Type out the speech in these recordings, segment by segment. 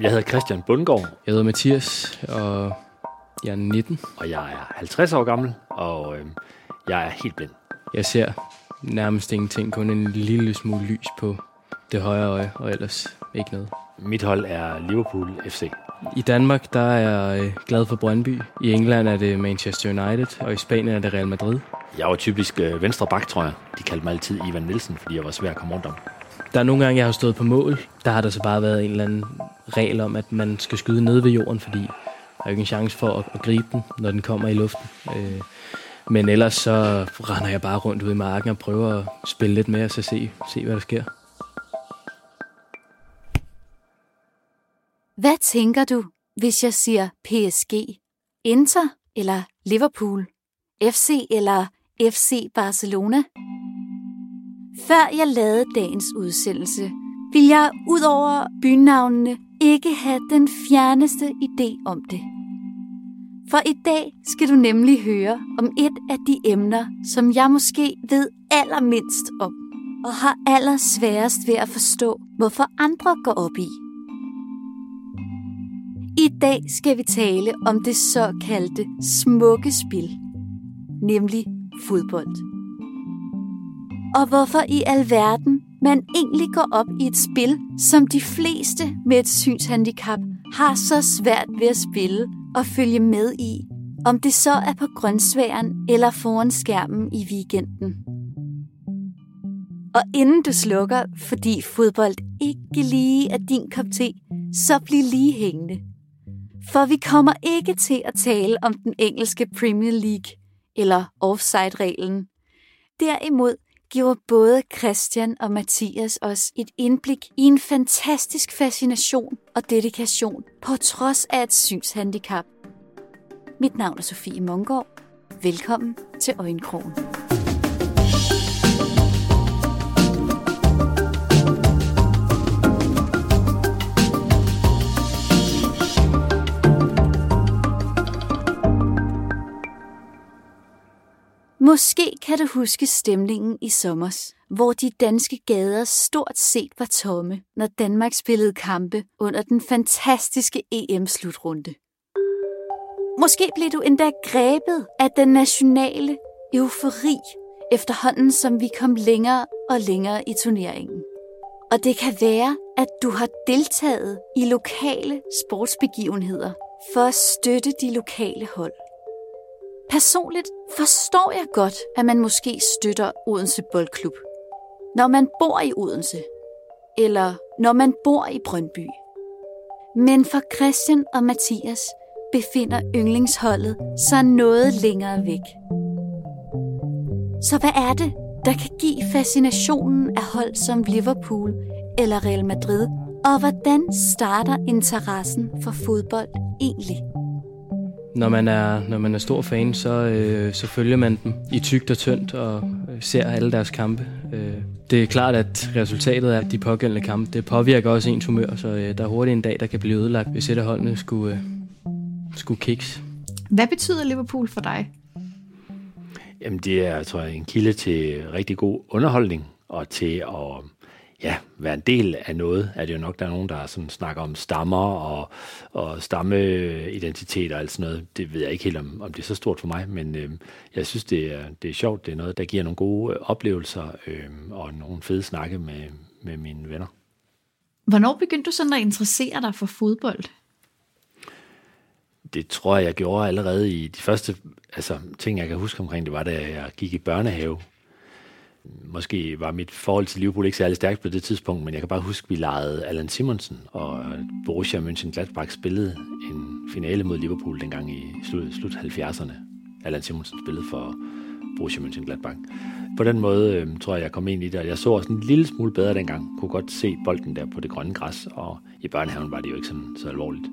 Jeg hedder Christian Bundgaard, Jeg hedder Mathias, og jeg er 19. og jeg er 50 år gammel, og øh, jeg er helt blind. Jeg ser nærmest ingenting, kun en lille smule lys på det højre øje, og ellers ikke noget. Mit hold er Liverpool FC. I Danmark der er jeg øh, glad for Brøndby. I England er det Manchester United, og i Spanien er det Real Madrid. Jeg var typisk øh, venstre bak, tror jeg. De kaldte mig altid Ivan Nielsen, fordi jeg var svær at komme rundt om. Der er nogle gange, jeg har stået på mål. Der har der så bare været en eller anden regel om, at man skal skyde ned ved jorden, fordi der er jo ikke en chance for at, at gribe den, når den kommer i luften. Øh, men ellers så render jeg bare rundt ude i marken og prøver at spille lidt med og så se, se hvad der sker. Hvad tænker du, hvis jeg siger PSG? Inter eller Liverpool? FC eller FC Barcelona? Før jeg lavede dagens udsendelse, vil jeg ud over bynavnene ikke have den fjerneste idé om det. For i dag skal du nemlig høre om et af de emner, som jeg måske ved allermindst om, og har allersværest ved at forstå, hvorfor andre går op i. I dag skal vi tale om det såkaldte smukke spil, nemlig fodbold. Og hvorfor i alverden man egentlig går op i et spil, som de fleste med et synshandicap har så svært ved at spille og følge med i, om det så er på grøntsværen eller foran skærmen i weekenden. Og inden du slukker, fordi fodbold ikke lige er din kop te, så bliv lige hængende. For vi kommer ikke til at tale om den engelske Premier League eller offside-reglen. Derimod giver både Christian og Mathias os et indblik i en fantastisk fascination og dedikation på trods af et synshandicap. Mit navn er Sofie Mongård. Velkommen til Øjenkrogen. Måske kan du huske stemningen i sommers, hvor de danske gader stort set var tomme, når Danmark spillede kampe under den fantastiske EM-slutrunde. Måske blev du endda grebet af den nationale eufori efterhånden, som vi kom længere og længere i turneringen. Og det kan være, at du har deltaget i lokale sportsbegivenheder for at støtte de lokale hold. Personligt forstår jeg godt, at man måske støtter Odense Boldklub, når man bor i Odense, eller når man bor i Brøndby. Men for Christian og Mathias befinder yndlingsholdet sig noget længere væk. Så hvad er det, der kan give fascinationen af hold som Liverpool eller Real Madrid, og hvordan starter interessen for fodbold egentlig? Når man er, når man er stor fan, så, øh, så følger man dem i tygt og tyndt og øh, ser alle deres kampe. Øh, det er klart, at resultatet af de pågældende kampe, det påvirker også ens humør, så øh, der er hurtigt en dag, der kan blive ødelagt, hvis et af holdene skulle, øh, skulle kicks. Hvad betyder Liverpool for dig? Jamen, det er, tror jeg, en kilde til rigtig god underholdning, og til at ja, være en del af noget, er det jo nok, der er nogen, der sådan snakker om stammer og, og stammeidentitet og alt sådan noget. Det ved jeg ikke helt, om, om det er så stort for mig, men øh, jeg synes, det er, det er sjovt. Det er noget, der giver nogle gode øh, oplevelser øh, og nogle fede snakke med, med mine venner. Hvornår begyndte du sådan at interessere dig for fodbold? Det tror jeg, jeg gjorde allerede i de første altså, ting, jeg kan huske omkring det, var da jeg gik i børnehave. Måske var mit forhold til Liverpool ikke særlig stærkt på det tidspunkt, men jeg kan bare huske, at vi legede Allan Simonsen, og Borussia Mönchengladbach spillede en finale mod Liverpool dengang i slut, slut 70'erne. Allan Simonsen spillede for Borussia Mönchengladbach. På den måde øh, tror jeg, jeg kom ind i det, og jeg så også en lille smule bedre dengang. Kunne godt se bolden der på det grønne græs, og i børnehaven var det jo ikke sådan så alvorligt.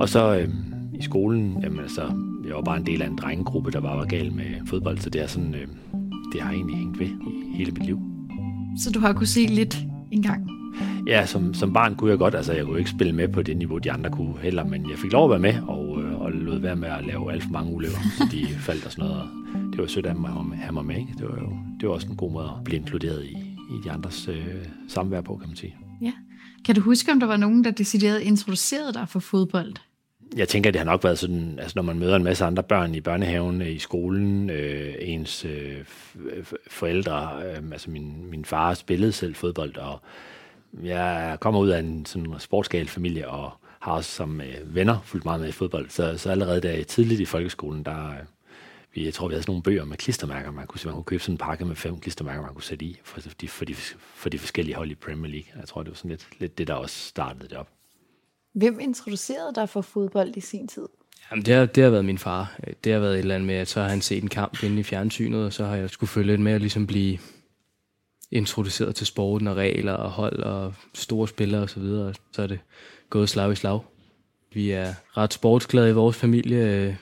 Og så øh, i skolen, jamen altså, jeg var bare en del af en drengegruppe, der bare var gal med fodbold, så det er sådan, øh, det har egentlig hængt ved i hele mit liv. Så du har kunne se lidt engang? Ja, som, som barn kunne jeg godt, altså jeg kunne ikke spille med på det niveau, de andre kunne heller, men jeg fik lov at være med, og, øh, og lod være med at lave alt for mange ulykker, så de faldt og sådan noget. Det var sødt af mig at have mig med, ikke? Det var jo det var også en god måde at blive inkluderet i, i de andres øh, samvær på, kan man sige. Ja. Kan du huske, om der var nogen, der decideret introducerede dig for fodbold? Jeg tænker, det har nok været sådan, altså når man møder en masse andre børn i børnehaven, øh, i skolen, øh, ens øh, forældre, øh, altså min, min far spillede selv fodbold, og jeg kommer ud af en sådan sportsgal familie, og har også som øh, venner fulgt meget med i fodbold. Så, så allerede der tidligt i folkeskolen, der, øh, vi, jeg tror, vi havde sådan nogle bøger med klistermærker. Man kunne, man kunne købe sådan en pakke med fem klistermærker, man kunne sætte i for de, for de, for de forskellige hold i Premier League. Jeg tror, det var sådan lidt, lidt det, der også startede det op. Hvem introducerede dig for fodbold i sin tid? Jamen, det har, det har været min far. Det har været et eller andet med, at så har han set en kamp inde i fjernsynet, og så har jeg skulle følge lidt med at ligesom blive introduceret til sporten og regler og hold og store spillere osv., og så er det gået slag i slag. Vi er ret sportsglade i vores familie.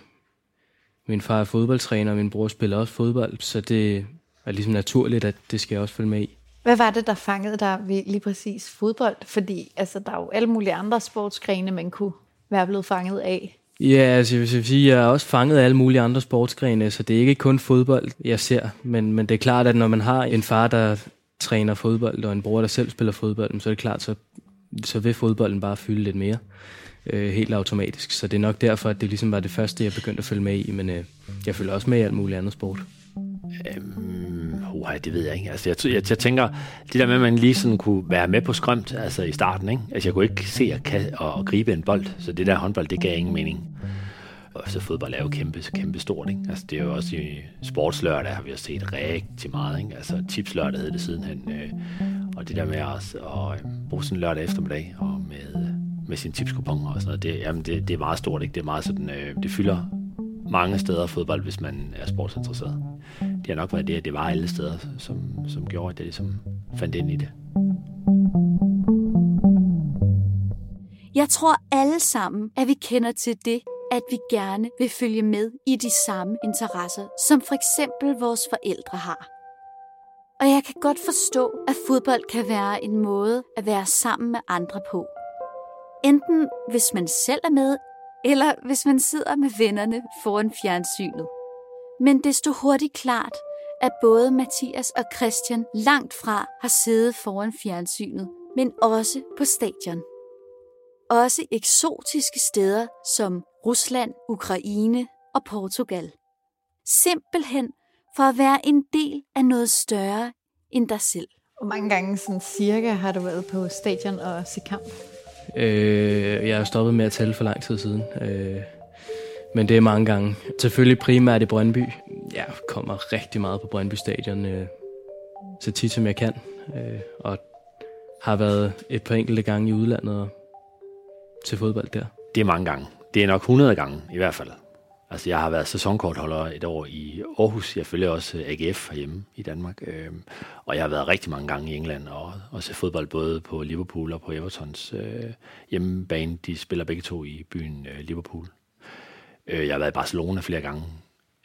Min far er fodboldtræner, og min bror spiller også fodbold, så det er ligesom naturligt, at det skal jeg også følge med i. Hvad var det, der fangede dig ved lige præcis fodbold? Fordi altså, der er jo alle mulige andre sportsgrene, man kunne være blevet fanget af. Ja, altså jeg vil sige, jeg er også fanget af alle mulige andre sportsgrene, så det er ikke kun fodbold, jeg ser. Men, men det er klart, at når man har en far, der træner fodbold, og en bror, der selv spiller fodbold, så er det klart, så, så vil fodbolden bare fylde lidt mere øh, helt automatisk. Så det er nok derfor, at det ligesom var det første, jeg begyndte at følge med i, men øh, jeg følger også med i alt muligt andet sport. Øhm, uh, det ved jeg ikke. Altså, jeg, jeg, jeg tænker, det der med, at man lige sådan kunne være med på skrømt altså i starten, ikke? Altså, jeg kunne ikke se at, kan, at gribe en bold, så det der håndbold, det gav ingen mening. Og så fodbold er jo kæmpe, kæmpe stort, ikke? Altså, det er jo også i sportslørdag, har vi jo set rigtig meget, ikke? Altså, tipslørdag hed det sidenhen. Øh, og det der med også at øh, bruge sådan en lørdag eftermiddag, og med, med sin tipskuponer og sådan noget, det, jamen, det, det er meget stort, ikke? Det er meget sådan, øh, det fylder mange steder fodbold, hvis man er sportsinteresseret. Det har nok været det, at det var alle steder, som, som gjorde, at det ligesom fandt ind i det. Jeg tror alle sammen, at vi kender til det, at vi gerne vil følge med i de samme interesser, som for eksempel vores forældre har. Og jeg kan godt forstå, at fodbold kan være en måde at være sammen med andre på. Enten hvis man selv er med, eller hvis man sidder med vennerne foran fjernsynet. Men desto hurtigt klart, at både Mathias og Christian langt fra har siddet foran fjernsynet, men også på stadion. Også eksotiske steder som Rusland, Ukraine og Portugal. Simpelthen for at være en del af noget større end dig selv. Hvor mange gange sådan cirka har du været på stadion og se kamp? Øh, jeg har stoppet med at tælle for lang tid siden. Øh, men det er mange gange. Selvfølgelig primært i Brøndby. Jeg kommer rigtig meget på Brøndby Stadion, øh, så tit som jeg kan. Øh, og har været et par enkelte gange i udlandet til fodbold der. Det er mange gange. Det er nok 100 gange i hvert fald. Altså, jeg har været sæsonkortholder et år i Aarhus. Jeg følger også øh, AGF herhjemme i Danmark. Øh, og jeg har været rigtig mange gange i England og, og set fodbold både på Liverpool og på Evertons øh, hjemmebane. De spiller begge to i byen øh, Liverpool. Øh, jeg har været i Barcelona flere gange.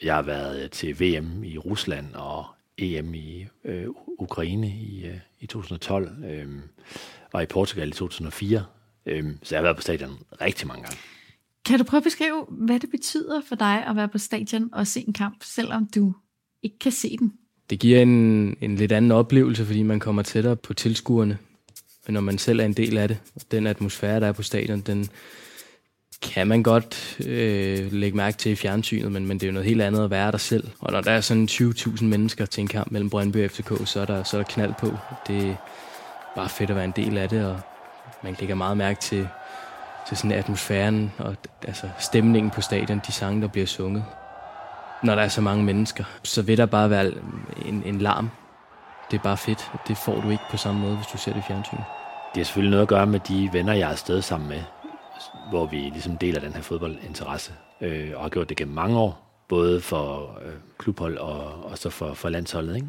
Jeg har været til VM i Rusland og EM i øh, Ukraine i, øh, i 2012. Øh, og i Portugal i 2004. Øh, så jeg har været på stadion rigtig mange gange. Kan du prøve at beskrive, hvad det betyder for dig at være på stadion og se en kamp, selvom du ikke kan se den? Det giver en, en lidt anden oplevelse, fordi man kommer tættere på tilskuerne. Men når man selv er en del af det, den atmosfære, der er på stadion, den kan man godt øh, lægge mærke til i fjernsynet, men, men det er jo noget helt andet at være der selv. Og når der er sådan 20.000 mennesker til en kamp mellem Brøndby og FCK, så er, der, så er der knald på. Det er bare fedt at være en del af det, og man lægger meget mærke til til sådan atmosfæren og altså stemningen på stadion, de sange, der bliver sunget. Når der er så mange mennesker, så vil der bare være en, en larm. Det er bare fedt. Det får du ikke på samme måde, hvis du ser det i fjernsynet. Det har selvfølgelig noget at gøre med de venner, jeg er afsted sammen med, hvor vi ligesom deler den her fodboldinteresse, øh, og har gjort det gennem mange år, både for øh, klubhold og, og så for, for landsholdet. Ikke?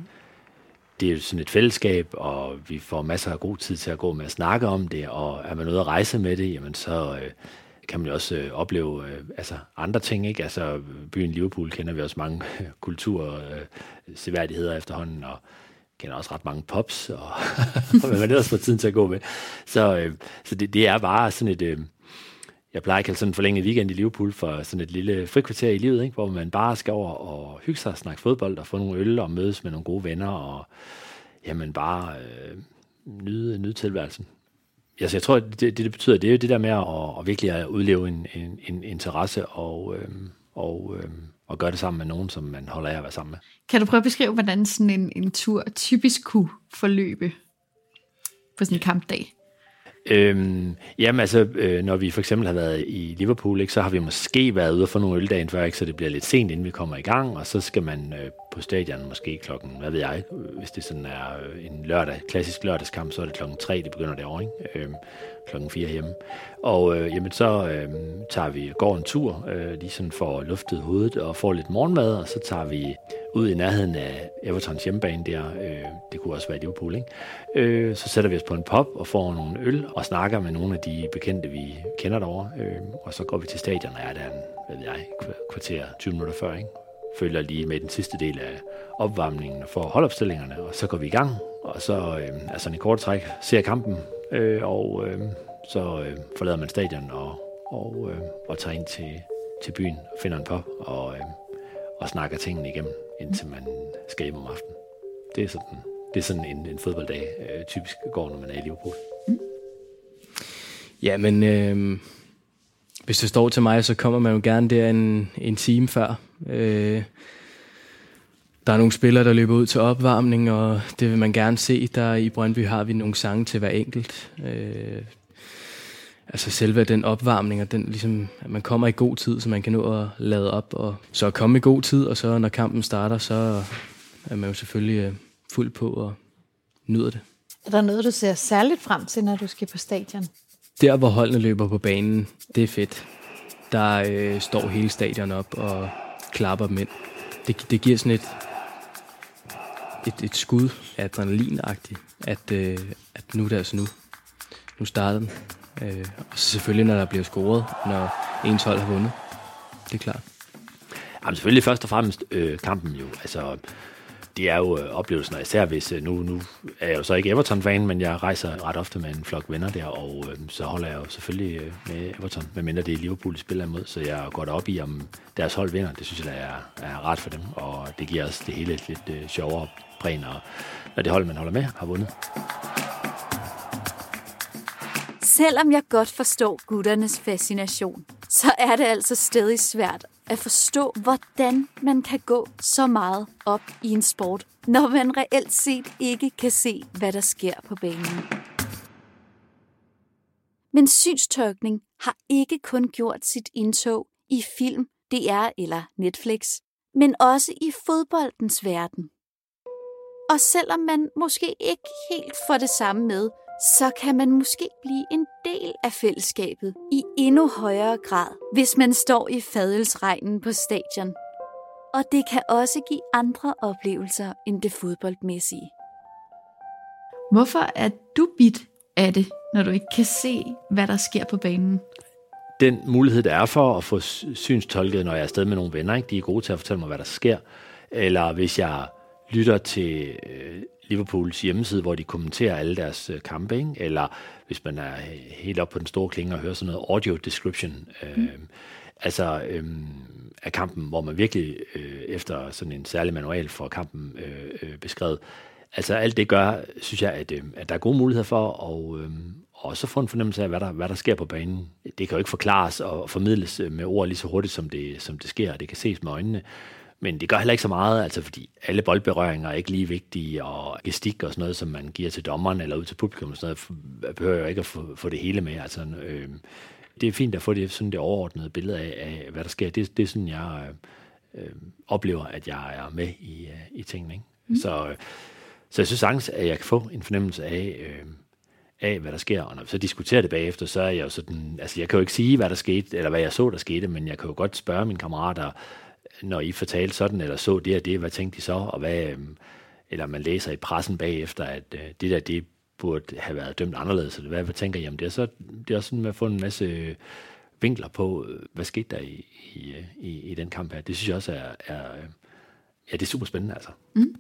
det er jo sådan et fællesskab, og vi får masser af god tid til at gå med at snakke om det, og er man ude at rejse med det, jamen så øh, kan man jo også øh, opleve øh, altså andre ting. Ikke? Altså byen Liverpool kender vi også mange øh, kulturseværdigheder øh, efterhånden, og kender også ret mange pops, og hvad man ellers får tiden til at gå med. Så, øh, så det, det er bare sådan et... Øh, jeg plejer at kalde sådan en forlænget weekend i Liverpool for sådan et lille frikvarter i livet, ikke? hvor man bare skal over og hygge sig og snakke fodbold og få nogle øl og mødes med nogle gode venner og jamen bare øh, nyde, nyde tilværelsen. altså jeg tror, det, det, det betyder, det er jo det der med at, at virkelig at udleve en, en, en interesse og, øhm, og, øhm, og gøre det sammen med nogen, som man holder af at være sammen med. Kan du prøve at beskrive, hvordan sådan en, en tur typisk kunne forløbe på sådan en kampdag? Øhm, jamen altså, øh, når vi for eksempel har været i Liverpool, ikke, så har vi måske været ude og få nogle øl dagen før, ikke, så det bliver lidt sent, inden vi kommer i gang, og så skal man øh, på stadion måske klokken, hvad ved jeg, øh, hvis det sådan er øh, en lørdag, klassisk lørdagskamp, så er det klokken 3, det begynder derovre, ikke? Øhm, klokken 4 hjemme. Og øh, jamen, så øh, tager vi, går en tur, øh, lige sådan får luftet hovedet og får lidt morgenmad, og så tager vi ud i nærheden af Evertons hjemmebane der, øh, det kunne også være Liverpool, ikke? Øh, så sætter vi os på en pop og får nogle øl og snakker med nogle af de bekendte, vi kender derovre, øh, og så går vi til stadion og er der en, hvad ved jeg, kvarter, 20 minutter før, ikke? følger lige med den sidste del af opvarmningen for holdopstillingerne, og så går vi i gang, og så øh, altså en kort træk ser kampen, øh, og øh, så øh, forlader man stadion og, og, øh, og tager ind til, til byen, finder en pop og, øh, og snakker tingene igennem, indtil man skal hjem om aftenen. Det er sådan, det er sådan en, en fodbolddag øh, typisk går, når man er i Liverpool. Mm. Ja, men øh, hvis det står til mig, så kommer man jo gerne der en, en time før. Øh, der er nogle spillere, der løber ud til opvarmning, og det vil man gerne se. Der i Brøndby har vi nogle sange til hver enkelt. Øh, altså selve den opvarmning, og den, ligesom, at man kommer i god tid, så man kan nå at lade op. Og så at komme i god tid, og så når kampen starter, så er man jo selvfølgelig øh, fuld på og nyder det. Er der noget, du ser særligt frem til, når du skal på stadion? Der, hvor holdene løber på banen, det er fedt. Der øh, står hele stadion op og klapper dem ind. Det, det giver sådan et, et, et skud af adrenalinagtigt, at, øh, at nu er det altså nu. Nu starter den. Øh, og så selvfølgelig, når der bliver scoret, når ens hold har vundet. Det er klart. Jamen selvfølgelig først og fremmest øh, kampen jo. Altså, det er jo øh, oplevelsen, især hvis, øh, nu, nu er jeg jo så ikke Everton-fan, men jeg rejser ret ofte med en flok venner der, og øh, så holder jeg jo selvfølgelig øh, med Everton, medmindre det er Liverpool, de spiller imod, så jeg går op i, om deres hold vinder. Det synes jeg, der er, er ret for dem, og det giver os det hele lidt øh, sjovere præg, når, når det hold, man holder med, har vundet. Selvom jeg godt forstår gutternes fascination, så er det altså stadig svært at forstå, hvordan man kan gå så meget op i en sport, når man reelt set ikke kan se, hvad der sker på banen. Men synstørkning har ikke kun gjort sit indtog i film, DR eller Netflix, men også i fodboldens verden. Og selvom man måske ikke helt får det samme med, så kan man måske blive en del af fællesskabet i endnu højere grad, hvis man står i fadelsregnen på stadion. Og det kan også give andre oplevelser end det fodboldmæssige. Hvorfor er du bit af det, når du ikke kan se, hvad der sker på banen? Den mulighed, der er for at få synstolket, når jeg er afsted med nogle venner, ikke? de er gode til at fortælle mig, hvad der sker. Eller hvis jeg lytter til øh, Liverpools hjemmeside, hvor de kommenterer alle deres øh, kampe, ikke? eller hvis man er helt op på den store klinge og hører sådan noget audio description, øh, mm. altså øh, af kampen, hvor man virkelig øh, efter sådan en særlig manual får kampen øh, øh, beskrevet. Altså alt det gør, synes jeg, at, øh, at der er gode muligheder for at øh, også få en fornemmelse af, hvad der, hvad der sker på banen. Det kan jo ikke forklares og formidles med ord lige så hurtigt, som det, som det sker. Det kan ses med øjnene. Men det gør heller ikke så meget, altså fordi alle boldberøringer er ikke lige vigtige, og gestik og sådan noget, som man giver til dommeren eller ud til publikum og sådan noget, behøver jo ikke at få, få det hele med. Altså, øh, det er fint at få det, sådan det overordnede billede af, af hvad der sker. Det, det er sådan, jeg øh, oplever, at jeg er med i, øh, i tingene. Ikke? Mm. Så, så jeg synes sagtens, at jeg kan få en fornemmelse af, øh, af, hvad der sker. Og når vi så diskuterer det bagefter, så er jeg jo sådan, altså jeg kan jo ikke sige, hvad der skete, eller hvad jeg så, der skete, men jeg kan jo godt spørge mine kammerater, når I fortalte sådan, eller så det og det, hvad tænkte I så? Og hvad, øhm, eller man læser i pressen bagefter, at øh, det der, det burde have været dømt anderledes. Eller hvad, hvad tænker I om det? Så det er også sådan med at få en masse øh, vinkler på, øh, hvad skete der i, i, øh, i, i den kamp her. Det synes jeg også er, er ja, det er super spændende altså. Mm.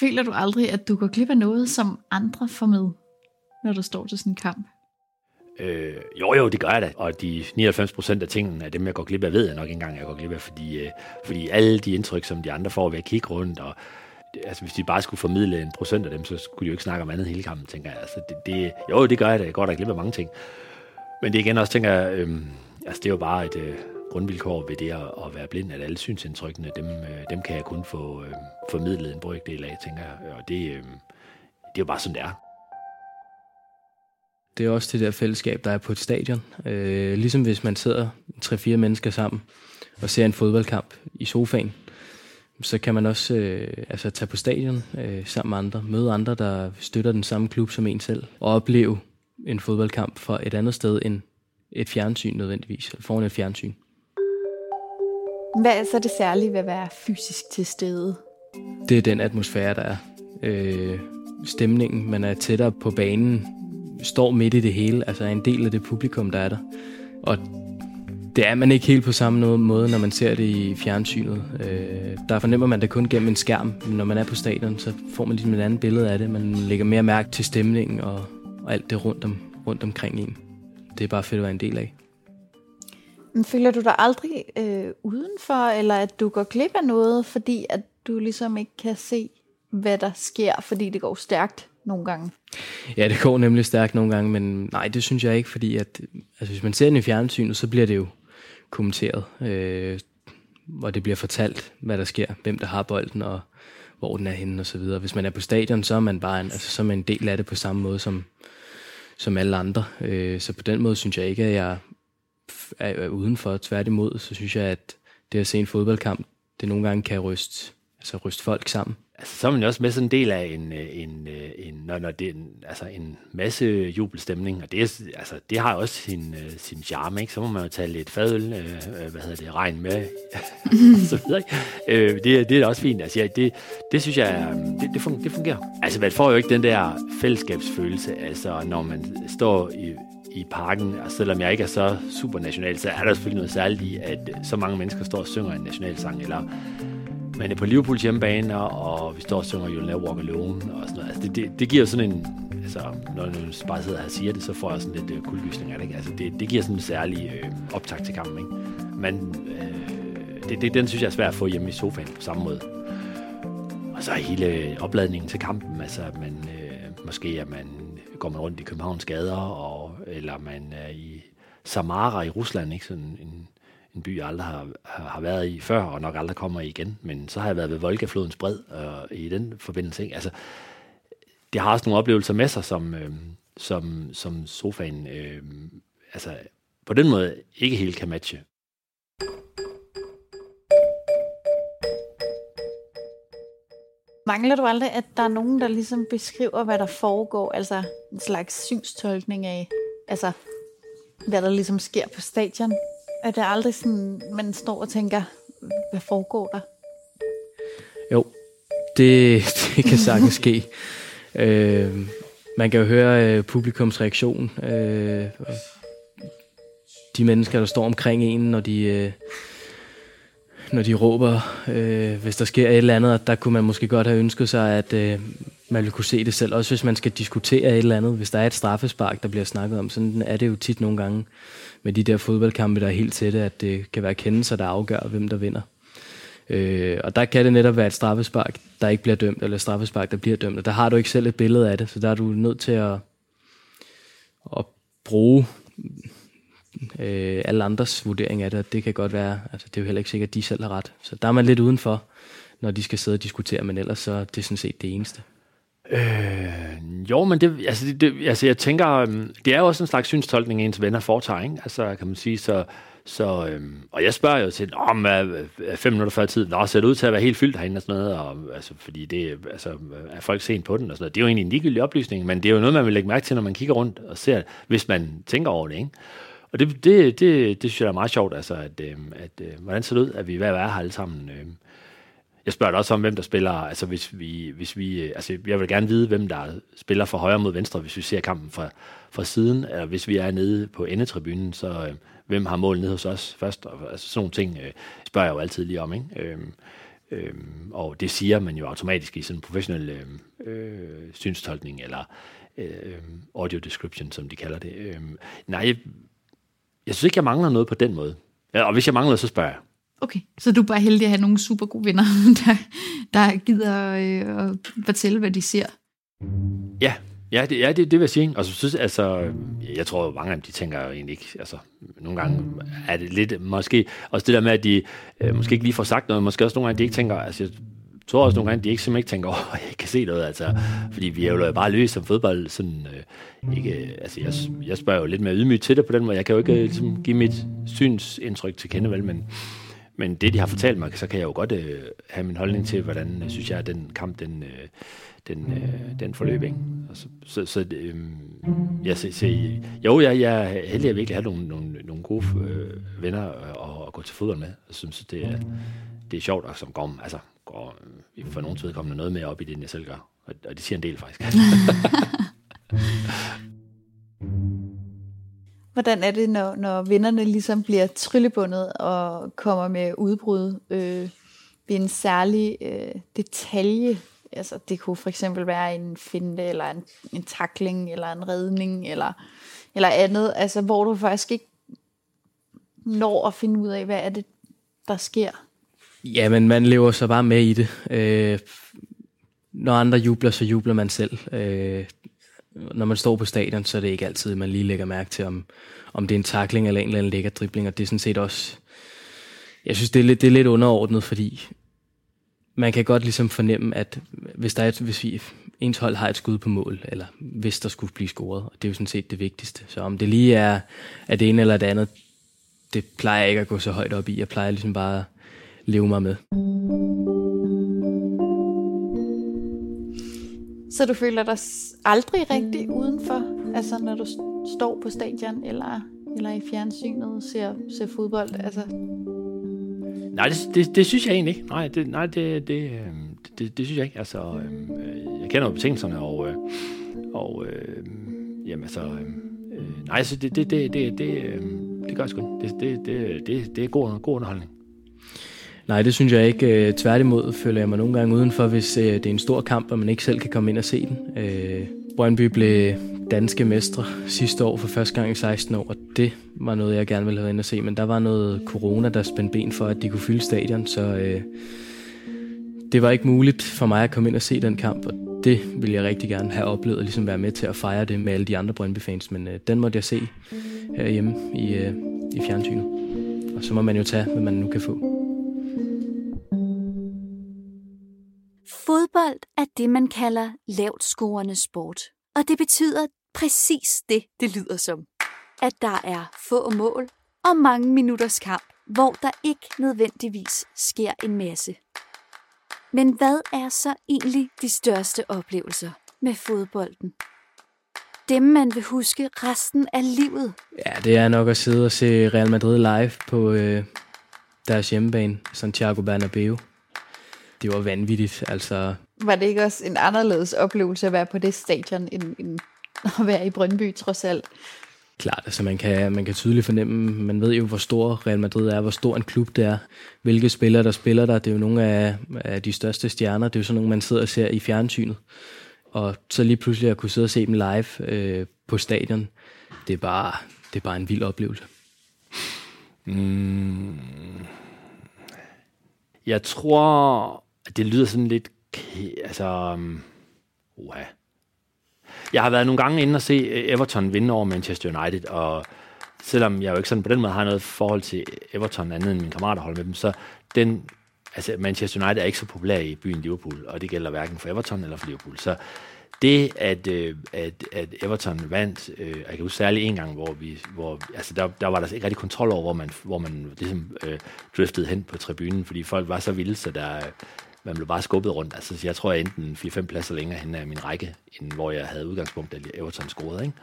Føler du aldrig, at du går glip af noget, som andre får med, når du står til sådan en kamp? Øh, jo, jo, det gør jeg da. Og de 99 procent af tingene af dem, jeg går glip af, ved jeg nok ikke engang, jeg går glip af. Fordi, øh, fordi alle de indtryk, som de andre får ved at kigge rundt, og altså hvis de bare skulle formidle en procent af dem, så skulle de jo ikke snakke om andet hele kampen, tænker jeg. Altså, det, det, jo, det gør jeg da. Jeg går da glip af mange ting. Men det igen også, tænker jeg, øh, altså det er jo bare et øh, grundvilkår ved det at, at være blind, at alle synsindtrykkene, dem, øh, dem kan jeg kun få øh, formidlet en brøkdel af, tænker jeg. Og det, øh, det er jo bare sådan, det er. Det er også det der fællesskab, der er på et stadion. Øh, ligesom hvis man sidder tre-fire mennesker sammen og ser en fodboldkamp i sofaen, så kan man også øh, altså tage på stadion øh, sammen med andre, møde andre, der støtter den samme klub som en selv, og opleve en fodboldkamp fra et andet sted end et fjernsyn nødvendigvis, eller foran et fjernsyn. Hvad er så det særlige ved at være fysisk til stede? Det er den atmosfære, der er. Øh, stemningen, man er tættere på banen, står midt i det hele, altså er en del af det publikum, der er der. Og det er man ikke helt på samme måde, når man ser det i fjernsynet. Øh, der fornemmer man det kun gennem en skærm, men når man er på stadion, så får man ligesom et andet billede af det. Man lægger mere mærke til stemningen og, og alt det rundt, om, rundt omkring en. Det er bare fedt at være en del af. Men føler du dig aldrig øh, udenfor, eller at du går glip af noget, fordi at du ligesom ikke kan se, hvad der sker, fordi det går stærkt nogle gange? Ja, det går nemlig stærkt nogle gange, men nej, det synes jeg ikke, fordi at, altså, hvis man ser den i fjernsynet, så bliver det jo kommenteret, øh, hvor det bliver fortalt, hvad der sker, hvem der har bolden, og hvor den er henne og så videre. Hvis man er på stadion, så er man bare en, altså, så er man en del af det på samme måde som, som alle andre. Øh, så på den måde synes jeg ikke, at jeg er udenfor. Tværtimod, så synes jeg, at det at se en fodboldkamp, det nogle gange kan ryste, altså ryste folk sammen. Altså, så er man jo også med sådan en del af en, øh, en, øh, en, når, når det en, altså en masse jubelstemning, og det, er, altså, det har også sin, øh, sin charme, ikke? Så må man jo tage lidt fadøl, øh, hvad hedder det, regn med, så videre, ikke? Øh, det, det er også fint, altså, ja, det, det synes jeg, det, det, fungerer, det fungerer. Altså, man får jo ikke den der fællesskabsfølelse, altså, når man står i, i parken, og selvom jeg ikke er så super national, så er der selvfølgelig noget særligt i, at så mange mennesker står og synger en nationalsang, eller man er på Liverpools hjemmebane, og vi står og synger You'll Never Walk Alone, og sådan noget. Altså, det, det, det giver sådan en, altså, når jeg bare sidder her og siger det, så får jeg sådan lidt øh, kuldlysning af det, ikke? Altså, det, det giver sådan en særlig øh, optag til kampen, ikke? Men øh, det, det, den synes jeg er svært at få hjemme i sofaen på samme måde. Og så hele opladningen til kampen, altså, man, øh, måske er man, går man rundt i Københavns gader, og, eller man er i Samara i Rusland, ikke? Sådan en, en by, jeg aldrig har, har været i før, og nok aldrig kommer i igen. Men så har jeg været ved Volgaflodens bred, og i den forbindelse, ikke? altså, det har også nogle oplevelser med sig, som, øh, som, som sofaen øh, altså, på den måde ikke helt kan matche. Mangler du aldrig, at der er nogen, der ligesom beskriver, hvad der foregår? Altså en slags synstolkning af, altså, hvad der ligesom sker på stadion? Er det aldrig sådan, man står og tænker, hvad foregår der? Jo, det, det kan sagtens ske. Øh, man kan jo høre øh, publikums reaktion. Øh, de mennesker, der står omkring en, når de, øh, når de råber, øh, hvis der sker et eller andet, der kunne man måske godt have ønsket sig, at øh, man vil kunne se det selv. Også hvis man skal diskutere et eller andet. Hvis der er et straffespark, der bliver snakket om, sådan er det jo tit nogle gange med de der fodboldkampe, der er helt tætte, at det kan være kendelser, der afgør, hvem der vinder. Øh, og der kan det netop være et straffespark, der ikke bliver dømt, eller et straffespark, der bliver dømt. Og der har du ikke selv et billede af det, så der er du nødt til at, at bruge øh, alle andres vurdering af det, og det kan godt være, altså det er jo heller ikke sikkert, at de selv har ret. Så der er man lidt udenfor, når de skal sidde og diskutere, men ellers så er det sådan set det eneste. Øh, jo, men det, altså, det, det, altså jeg tænker, øhm, det er jo også en slags synstolkning, ens venner foretager, ikke? Altså, kan man sige, så, så øhm, og jeg spørger jo til, om øh, øh, fem minutter før tid, nå, ser det ud til at være helt fyldt herinde og sådan noget, og, altså, fordi det, altså, er folk sent på den og sådan noget. Det er jo egentlig en ligegyldig oplysning, men det er jo noget, man vil lægge mærke til, når man kigger rundt og ser, hvis man tænker over det, ikke? Og det, det, det, det synes jeg er meget sjovt, altså, at, øh, at øh, hvordan ser det ud, at vi er ved at være her alle sammen, øh, jeg spørger dig også om, hvem der spiller, altså hvis vi, hvis vi, øh, altså jeg vil gerne vide, hvem der spiller fra højre mod venstre, hvis vi ser kampen fra, fra siden, eller hvis vi er nede på endetribunen, så øh, hvem har mål nede hos os først, og, altså sådan nogle ting øh, spørger jeg jo altid lige om, ikke? Øh, øh, og det siger man jo automatisk i sådan en professionel øh, øh, synstolkning, eller øh, audio description, som de kalder det. Øh, nej, jeg, jeg synes ikke, jeg mangler noget på den måde. Ja, og hvis jeg mangler, så spørger jeg. Okay, så du er bare heldig at have nogle super gode venner, der, der gider øh, at fortælle, hvad de ser. Ja, ja, det, ja det, det vil jeg sige. Og så synes altså, jeg tror, mange af dem, de tænker jo egentlig ikke, altså, nogle gange er det lidt, måske, også det der med, at de øh, måske ikke lige får sagt noget, måske også nogle gange, de ikke tænker, altså, jeg tror også nogle gange, de ikke simpelthen ikke tænker, åh, oh, jeg kan se noget, altså, fordi vi er jo bare løs som fodbold, sådan, øh, ikke, altså, jeg, jeg spørger jo lidt mere ydmygt til det på den måde, jeg kan jo ikke øh, ligesom, give mit synsindtryk til kende, vel, men, men det, de har fortalt mig, så kan jeg jo godt øh, have min holdning til, hvordan øh, synes jeg, at den kamp, den, øh, den, øh, den forløb. Ikke? Og så så øh, jeg ser, se, jo, jeg, jeg er heldig at virkelig have nogle, nogle, nogle gode øh, venner at, at gå til fodbold med. Jeg synes, det er, det er sjovt, og som går, altså, går øh, for nogens vedkommende noget mere op i det, end jeg selv gør. Og, og det siger en del, faktisk. Hvordan er det, når, når vennerne ligesom bliver tryllebundet og kommer med udbrud øh, ved en særlig øh, detalje? Altså, det kunne for eksempel være en finte, eller en, en takling, eller en redning, eller, eller andet, altså, hvor du faktisk ikke når at finde ud af, hvad er det, der sker. Ja, men man lever så bare med i det. Øh, når andre jubler, så jubler man selv. Øh, når man står på stadion, så er det ikke altid, man lige lægger mærke til, om, om det er en takling eller en eller anden lækker dribling, og det er sådan set også, jeg synes, det er lidt, det er lidt underordnet, fordi man kan godt ligesom fornemme, at hvis, der er et, hvis vi, ens hold har et skud på mål, eller hvis der skulle blive scoret, og det er jo sådan set det vigtigste. Så om det lige er, er det ene eller det andet, det plejer jeg ikke at gå så højt op i. Jeg plejer ligesom bare at leve mig med. Så du føler dig aldrig rigtig udenfor, altså når du står på stadion eller, eller i fjernsynet og ser, ser fodbold? Altså. Nej, det, det, det synes jeg egentlig ikke. Nej, det, nej, det, det, det, det synes jeg ikke. Altså, øh, jeg kender jo betingelserne, og, øh, og øh, jamen, altså, øh, nej, så det, det, det, det, det, øh, det gør jeg sgu det, det, det, det, det er god, god underholdning. Nej, det synes jeg ikke. Øh, tværtimod føler jeg mig nogle gange udenfor, hvis øh, det er en stor kamp, og man ikke selv kan komme ind og se den. Øh, Brøndby blev danske mestre sidste år for første gang i 16 år, og det var noget, jeg gerne ville have ind og se, men der var noget corona, der spændte ben for, at de kunne fylde stadion, så øh, det var ikke muligt for mig at komme ind og se den kamp, og det ville jeg rigtig gerne have oplevet, ligesom være med til at fejre det med alle de andre Brøndby-fans, men øh, den måtte jeg se herhjemme i, øh, i fjernsynet. Og så må man jo tage, hvad man nu kan få. Fodbold er det, man kalder lavt scorende sport. Og det betyder præcis det, det lyder som. At der er få mål og mange minutters kamp, hvor der ikke nødvendigvis sker en masse. Men hvad er så egentlig de største oplevelser med fodbolden? Dem, man vil huske resten af livet. Ja, det er nok at sidde og se Real Madrid live på øh, deres hjemmebane, Santiago Bernabeu det var vanvittigt. Altså. Var det ikke også en anderledes oplevelse at være på det stadion, end, end at være i Brøndby trods alt? Klart, altså man kan, man kan tydeligt fornemme, man ved jo, hvor stor Real Madrid er, hvor stor en klub det er, hvilke spillere, der spiller der. Det er jo nogle af, af de største stjerner, det er jo sådan nogle, man sidder og ser i fjernsynet. Og så lige pludselig at kunne sidde og se dem live øh, på stadion, det er, bare, det er bare en vild oplevelse. Mm. Jeg tror, det lyder sådan lidt, altså, øhm, uha. Jeg har været nogle gange inde og se øh, Everton vinde over Manchester United, og selvom jeg jo ikke sådan på den måde har noget forhold til Everton andet end min kammerater holder med dem, så den, altså Manchester United er ikke så populær i byen Liverpool, og det gælder hverken for Everton eller for Liverpool. Så det, at, øh, at, at Everton vandt, øh, jeg kan huske særligt en gang, hvor vi, hvor, altså der, der var der ikke rigtig kontrol over, hvor man, hvor man ligesom øh, driftede hen på tribunen, fordi folk var så vilde, så der, man blev bare skubbet rundt. Altså, jeg tror, jeg enten 4-5 pladser længere hen af min række, end hvor jeg havde udgangspunkt, da Everton scorede. Ikke?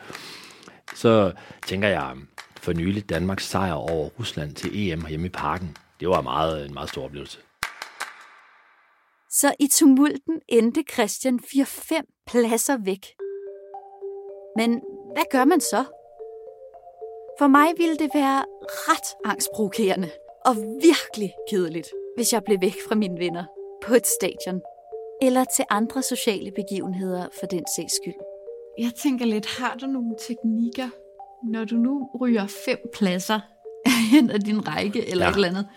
Så tænker jeg, for nylig Danmarks sejr over Rusland til EM hjemme i parken, det var meget, en meget stor oplevelse. Så i tumulten endte Christian 4-5 pladser væk. Men hvad gør man så? For mig ville det være ret angstprovokerende og virkelig kedeligt, hvis jeg blev væk fra mine venner på et stadion, eller til andre sociale begivenheder for den sags skyld. Jeg tænker lidt, har du nogle teknikker, når du nu ryger fem pladser hen af din række eller ja. et eller andet?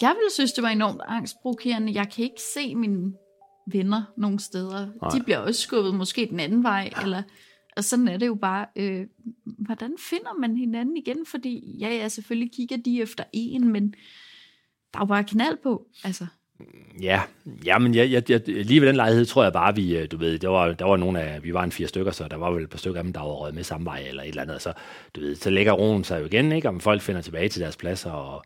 Jeg ville synes, det var enormt angstprovokerende. Jeg kan ikke se mine venner nogen steder. Nej. De bliver også skubbet måske den anden vej, ja. eller og sådan er det jo bare. Øh, hvordan finder man hinanden igen? Fordi ja, ja, selvfølgelig kigger de efter en, men der er jo bare knald på. Altså. Ja, ja men jeg, jeg, jeg, lige ved den lejlighed tror jeg bare, vi, øh, du ved, der var, der var nogle af, vi var en fire stykker, så der var vel et par stykker af dem, der var røget med samme vej eller et eller andet. Så, du ved, så lægger roen sig jo igen, ikke? om folk finder tilbage til deres pladser. Og,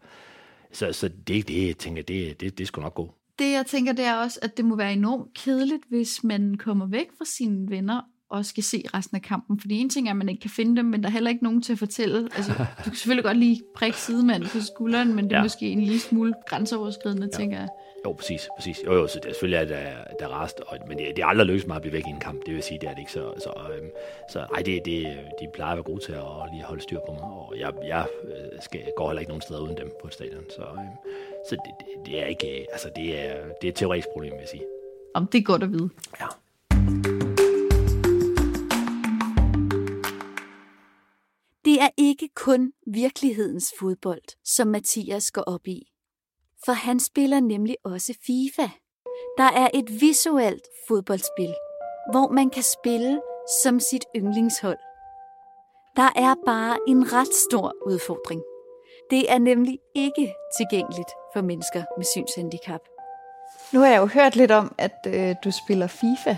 så, så det, det, jeg tænker, det, det, det skulle nok gå. Det, jeg tænker, det er også, at det må være enormt kedeligt, hvis man kommer væk fra sine venner også skal se resten af kampen. Fordi en ting er, at man ikke kan finde dem, men der er heller ikke nogen til at fortælle. Altså, du kan selvfølgelig godt lige prikke sidemanden på skulderen, men det er ja. måske en lille smule grænseoverskridende, ja. tænker jeg. Jo, præcis, præcis. Jo, jo, så det er selvfølgelig, at der, der er rest, og, men det, det er aldrig lykkes mig at blive væk i en kamp. Det vil sige, det er det ikke. Så, så, øhm, så ej, det, det, de plejer at være gode til at lige holde styr på mig, og jeg, jeg øh, skal, går heller ikke nogen steder uden dem på stadion. Så, øhm, så det, det, det, er ikke, altså det er, det er et teoretisk problem, vil jeg sige. Om det er godt at vide. Ja. Det er ikke kun virkelighedens fodbold, som Mathias går op i. For han spiller nemlig også FIFA. Der er et visuelt fodboldspil, hvor man kan spille som sit yndlingshold. Der er bare en ret stor udfordring. Det er nemlig ikke tilgængeligt for mennesker med synshandicap. Nu har jeg jo hørt lidt om, at øh, du spiller FIFA,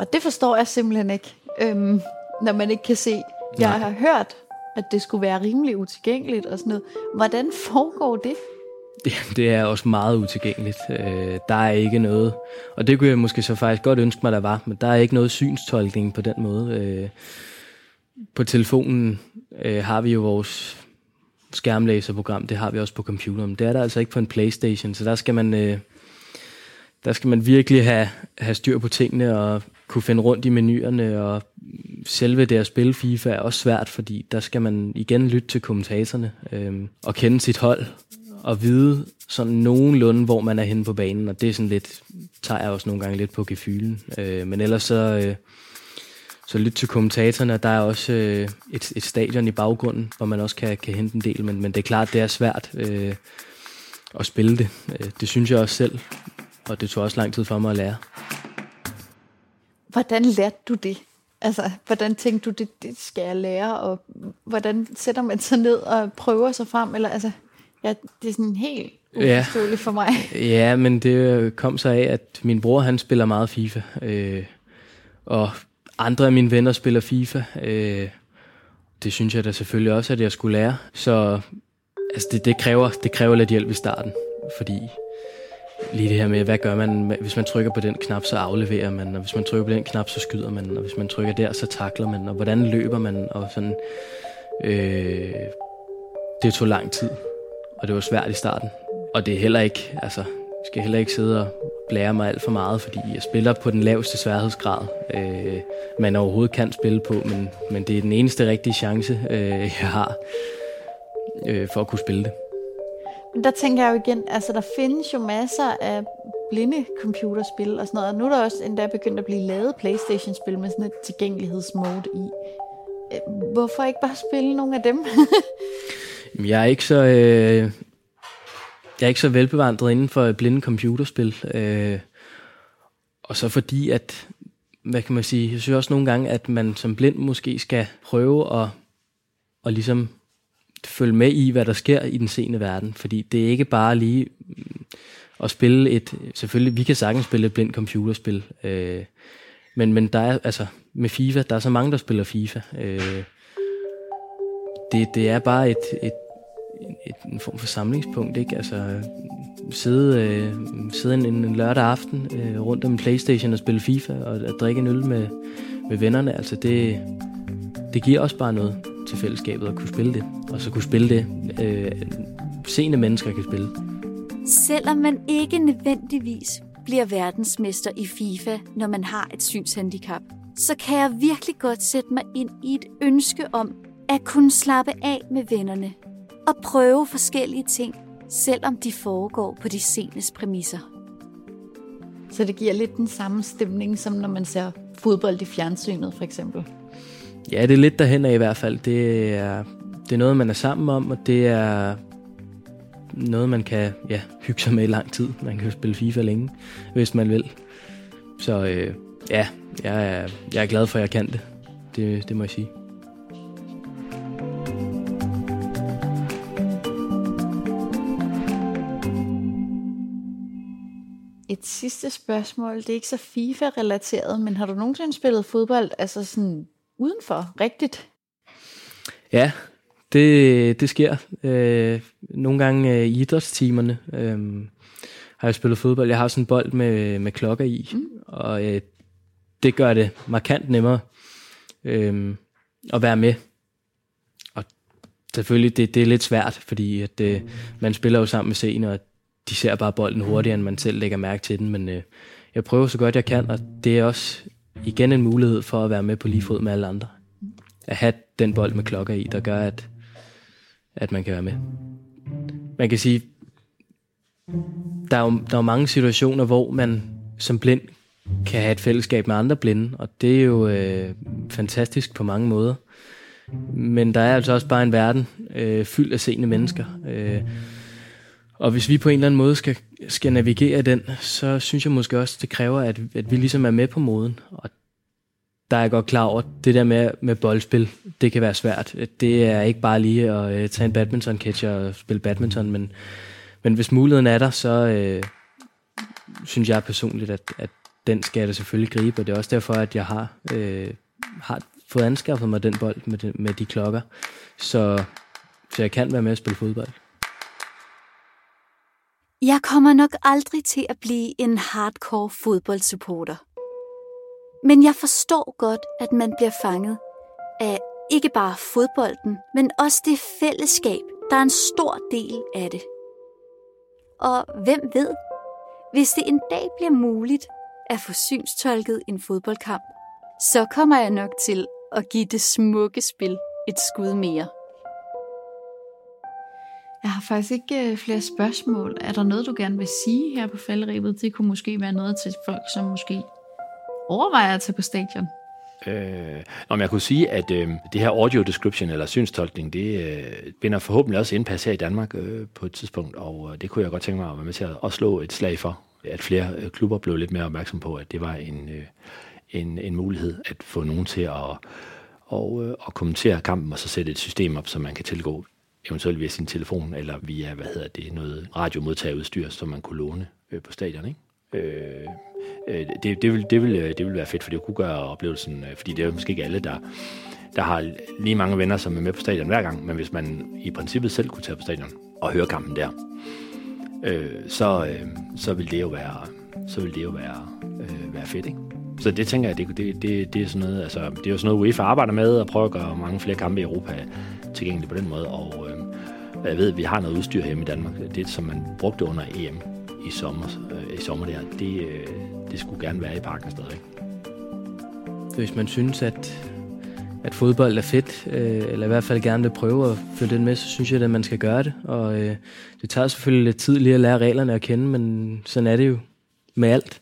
og det forstår jeg simpelthen ikke, øhm, når man ikke kan se jeg har hørt, at det skulle være rimelig utilgængeligt og sådan noget. Hvordan foregår det? Det, er også meget utilgængeligt. Øh, der er ikke noget, og det kunne jeg måske så faktisk godt ønske mig, der var, men der er ikke noget synstolkning på den måde. Øh, på telefonen øh, har vi jo vores skærmlæserprogram, det har vi også på computeren. Det er der altså ikke på en Playstation, så der skal man, øh, der skal man virkelig have, have styr på tingene og kunne finde rundt i menuerne, og selve det at spille FIFA er også svært, fordi der skal man igen lytte til kommentatorerne øh, og kende sit hold at vide sådan nogenlunde, hvor man er henne på banen, og det er sådan lidt, tager jeg også nogle gange lidt på gefylen. Øh, men ellers så, øh, så lyt til kommentatorerne, der er også øh, et, et stadion i baggrunden, hvor man også kan, kan hente en del, men, men det er klart, det er svært øh, at spille det. Øh, det synes jeg også selv, og det tog også lang tid for mig at lære. Hvordan lærte du det? Altså, hvordan tænkte du, det, det skal jeg lære, og hvordan sætter man sig ned og prøver sig frem? Eller, altså, ja, det er sådan helt uforståeligt ja. for mig. Ja, men det kom så af, at min bror, han spiller meget FIFA, øh, og andre af mine venner spiller FIFA. Øh, det synes jeg da selvfølgelig også, at jeg skulle lære. Så altså, det, det, kræver, det kræver lidt hjælp i starten, fordi lige det her med, hvad gør man, hvis man trykker på den knap, så afleverer man, og hvis man trykker på den knap, så skyder man, og hvis man trykker der, så takler man, og hvordan løber man, og sådan. Øh, det tog lang tid, og det var svært i starten. Og det er heller ikke, altså, jeg skal heller ikke sidde og blære mig alt for meget, fordi jeg spiller på den laveste sværhedsgrad, øh, man overhovedet kan spille på, men, men det er den eneste rigtige chance, øh, jeg har øh, for at kunne spille det. Men der tænker jeg jo igen, altså der findes jo masser af blinde computerspil og sådan noget, og nu er der også endda begyndt at blive lavet Playstation-spil med sådan et tilgængelighedsmode i. Øh, hvorfor ikke bare spille nogle af dem? jeg er ikke så... Øh, jeg er ikke så velbevandret inden for blinde computerspil. Øh, og så fordi, at hvad kan man sige, jeg synes også nogle gange, at man som blind måske skal prøve at, at ligesom følge med i, hvad der sker i den sene verden. Fordi det er ikke bare lige mm, at spille et... Selvfølgelig, vi kan sagtens spille et blindt computerspil. Øh, men, men der er, altså, med FIFA, der er så mange, der spiller FIFA. Øh, det, det er bare et, et, et, en form for samlingspunkt, ikke? Altså, øh, sidde, øh, sidde en, en lørdag aften øh, rundt om Playstation og spille FIFA og, og drikke en øl med, med vennerne, altså det, det giver også bare noget til fællesskabet at kunne spille det. Og så kunne spille det, øh, seende mennesker kan spille. Selvom man ikke nødvendigvis bliver verdensmester i FIFA, når man har et synshandicap, så kan jeg virkelig godt sætte mig ind i et ønske om at kunne slappe af med vennerne og prøve forskellige ting, selvom de foregår på de senes præmisser. Så det giver lidt den samme stemning, som når man ser fodbold i fjernsynet, for eksempel? Ja, det er lidt derhen af i hvert fald. Det er, det er noget, man er sammen om, og det er, noget, man kan ja, hygge sig med i lang tid. Man kan jo spille FIFA længe, hvis man vil. Så øh, ja, jeg er, jeg er glad for, at jeg kan det. Det, det må jeg sige. Sidste spørgsmål, det er ikke så FIFA-relateret, men har du nogensinde spillet fodbold, altså sådan udenfor, rigtigt? Ja, det, det sker. Øh, nogle gange øh, i idrætstimerne øh, har jeg spillet fodbold. Jeg har sådan en bold med, med klokker i, mm. og øh, det gør det markant nemmere øh, at være med. Og selvfølgelig, det, det er lidt svært, fordi at, øh, man spiller jo sammen med scenen, og de ser bare bolden hurtigere, end man selv lægger mærke til den. Men øh, jeg prøver så godt jeg kan, og det er også igen en mulighed for at være med på lige fod med alle andre. At have den bold med klokker i, der gør, at, at man kan være med. Man kan sige, der er jo der er mange situationer, hvor man som blind kan have et fællesskab med andre blinde, og det er jo øh, fantastisk på mange måder. Men der er altså også bare en verden øh, fyldt af seende mennesker. Øh, og hvis vi på en eller anden måde skal, skal navigere den, så synes jeg måske også, det kræver, at, at vi ligesom er med på moden. Og der er jeg godt klar over, at det der med, med boldspil, det kan være svært. Det er ikke bare lige at uh, tage en badminton-catcher og spille badminton, men, men hvis muligheden er der, så uh, synes jeg personligt, at, at den skal jeg da selvfølgelig gribe, og det er også derfor, at jeg har, uh, har fået anskaffet mig den bold med de, med de klokker, så, så jeg kan være med at spille fodbold. Jeg kommer nok aldrig til at blive en hardcore fodboldsupporter. Men jeg forstår godt, at man bliver fanget af ikke bare fodbolden, men også det fællesskab, der er en stor del af det. Og hvem ved, hvis det en dag bliver muligt at få synstolket en fodboldkamp, så kommer jeg nok til at give det smukke spil et skud mere. Jeg har faktisk ikke øh, flere spørgsmål. Er der noget, du gerne vil sige her på faldrebet? Det kunne måske være noget til folk, som måske overvejer at tage på stadion. Øh, om jeg kunne sige, at øh, det her audio description eller synstolkning, det øh, binder forhåbentlig også indpas her i Danmark øh, på et tidspunkt, og øh, det kunne jeg godt tænke mig at være med til at, at slå et slag for, at flere øh, klubber blev lidt mere opmærksom på, at det var en, øh, en, en mulighed at få nogen til at, og, øh, at kommentere kampen og så sætte et system op, som man kan tilgå eventuelt via sin telefon, eller via, hvad hedder det, noget radiomodtagerudstyr, som man kunne låne øh, på stadion, ikke? Øh, øh, det, det, vil, det, vil, øh, det vil være fedt, for det kunne gøre oplevelsen, øh, fordi det er måske ikke alle, der, der har lige mange venner, som er med på stadion hver gang, men hvis man i princippet selv kunne tage på stadion og høre kampen der, øh, så, øh, så vil det jo være, så vil det jo være, øh, være fedt, ikke? Så det tænker jeg, det, det, det, det er sådan noget, altså, det er jo sådan noget, UEFA arbejder med, og prøver at gøre mange flere kampe i Europa tilgængelig på den måde, og øh, jeg ved, at vi har noget udstyr hjemme i Danmark. Det, som man brugte under EM i sommer, øh, i sommer der, det, øh, det skulle gerne være i parken stadig. Hvis man synes, at, at fodbold er fedt, øh, eller i hvert fald gerne vil prøve at følge den med, så synes jeg, at man skal gøre det. Og øh, det tager selvfølgelig lidt tid lige at lære reglerne at kende, men sådan er det jo med alt.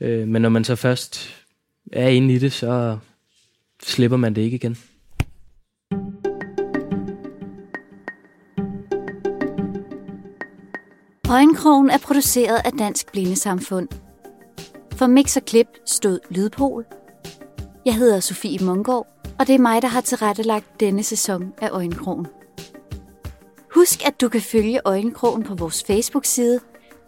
Øh, men når man så først er inde i det, så slipper man det ikke igen. Øjenkrogen er produceret af Dansk Blindesamfund. For Mix og Klip stod Lydpol. Jeg hedder Sofie Mungård, og det er mig, der har tilrettelagt denne sæson af Øjenkrogen. Husk, at du kan følge Øjenkrogen på vores Facebook-side.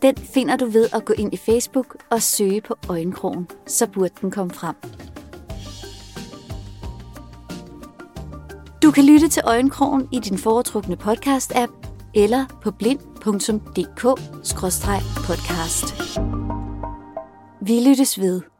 Den finder du ved at gå ind i Facebook og søge på Øjenkrogen, så burde den komme frem. Du kan lytte til Øjenkrogen i din foretrukne podcast-app eller på blind.dk-podcast. Vi lyttes ved.